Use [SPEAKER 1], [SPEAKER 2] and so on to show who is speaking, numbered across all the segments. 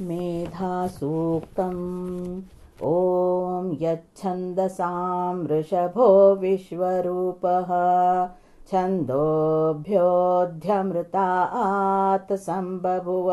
[SPEAKER 1] मेधासूक्तम्। ॐ यच्छन्दसां वृषभो विश्वरूपः। छन्दोभ्योऽध्यमृतात् सम्बभुव।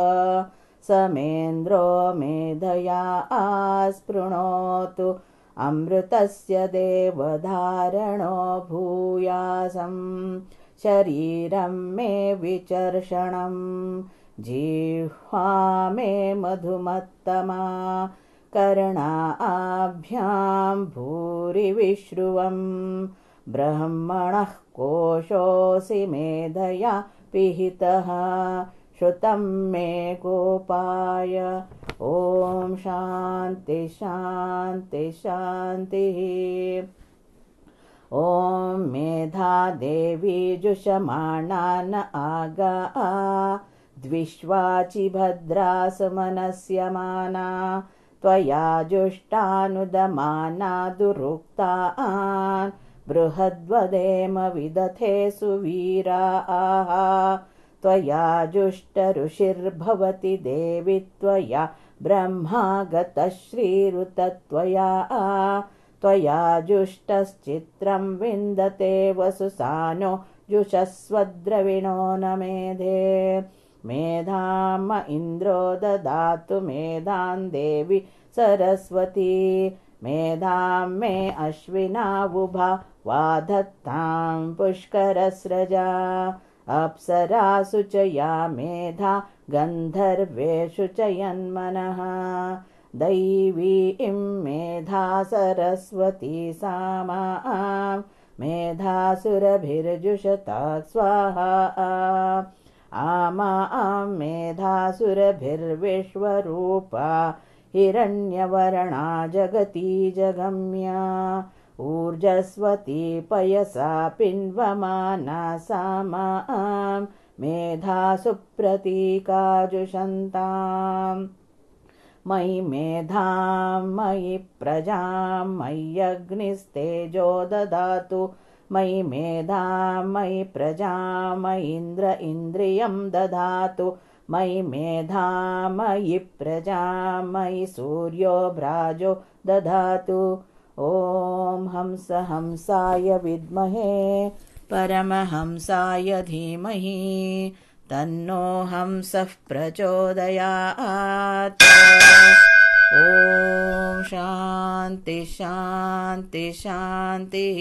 [SPEAKER 1] समेन्द्रो मेधया आस्पृणोतु। अमृतस्य देवधारणो भूयासम्। शरीरं मे विचर्षणम् जिह्वा मे मधुमत्तमा कर्णाभ्यां भूरिविश्रुवम् ब्रह्मणः कोशोऽसि मेधया पिहितः। श्रुतं मे गोपाय। ॐ शान्ति शान्ति शान्तिः। ॐ मेधा देवी जुषमाणा न आगा द्विष्वाचि भद्रासमनस्यमाना त्वया जुष्टानुदमाना दुरुक्तान् बृहद्वदेम विदथे सुवीरा। आह त्वया जुष्टऋषिर्भवति देवि त्वया ब्रह्मा गतश्रीरुतत्वया त्वया जुष्टश्चित्रं विन्दते वसुसानो जुषस्वद्रविणो न मेधे मेधाम इन्द्रो ददातु मेधान् देवि सरस्वती। मेधां मे अश्विनावुभा वाधत्तां पुष्करस्रजा। अप्सरासु च या मेधा गन्धर्वेषु च यन्मनः। दैवी इं मेधा सरस्वती सा मा मेधासुरभिर्जुषता स्वाहा आमा मेधासुरभिर्विश्वरूपा हिरण्यवर्णा जगती जगम्या ऊर्जस्वती पयसा पिन्वमाना सा मा मेधा सुप्रतीकाजुषन्ताम् मयि मेधां मयि प्रजां मय्यग्निस्तेजो ददातु मयि मेधां मयि प्रजां मयीन्द्र इन्द्रियं ददातु मयि मेधां मयि प्रजां मयि सूर्यो भ्राजो ददातु ॐ हंस हंसाय विद्महे परमहंसाय धीमहि तन्नो हंसः प्रचोदयात्। ॐ शान्ति शान्ति शान्तिः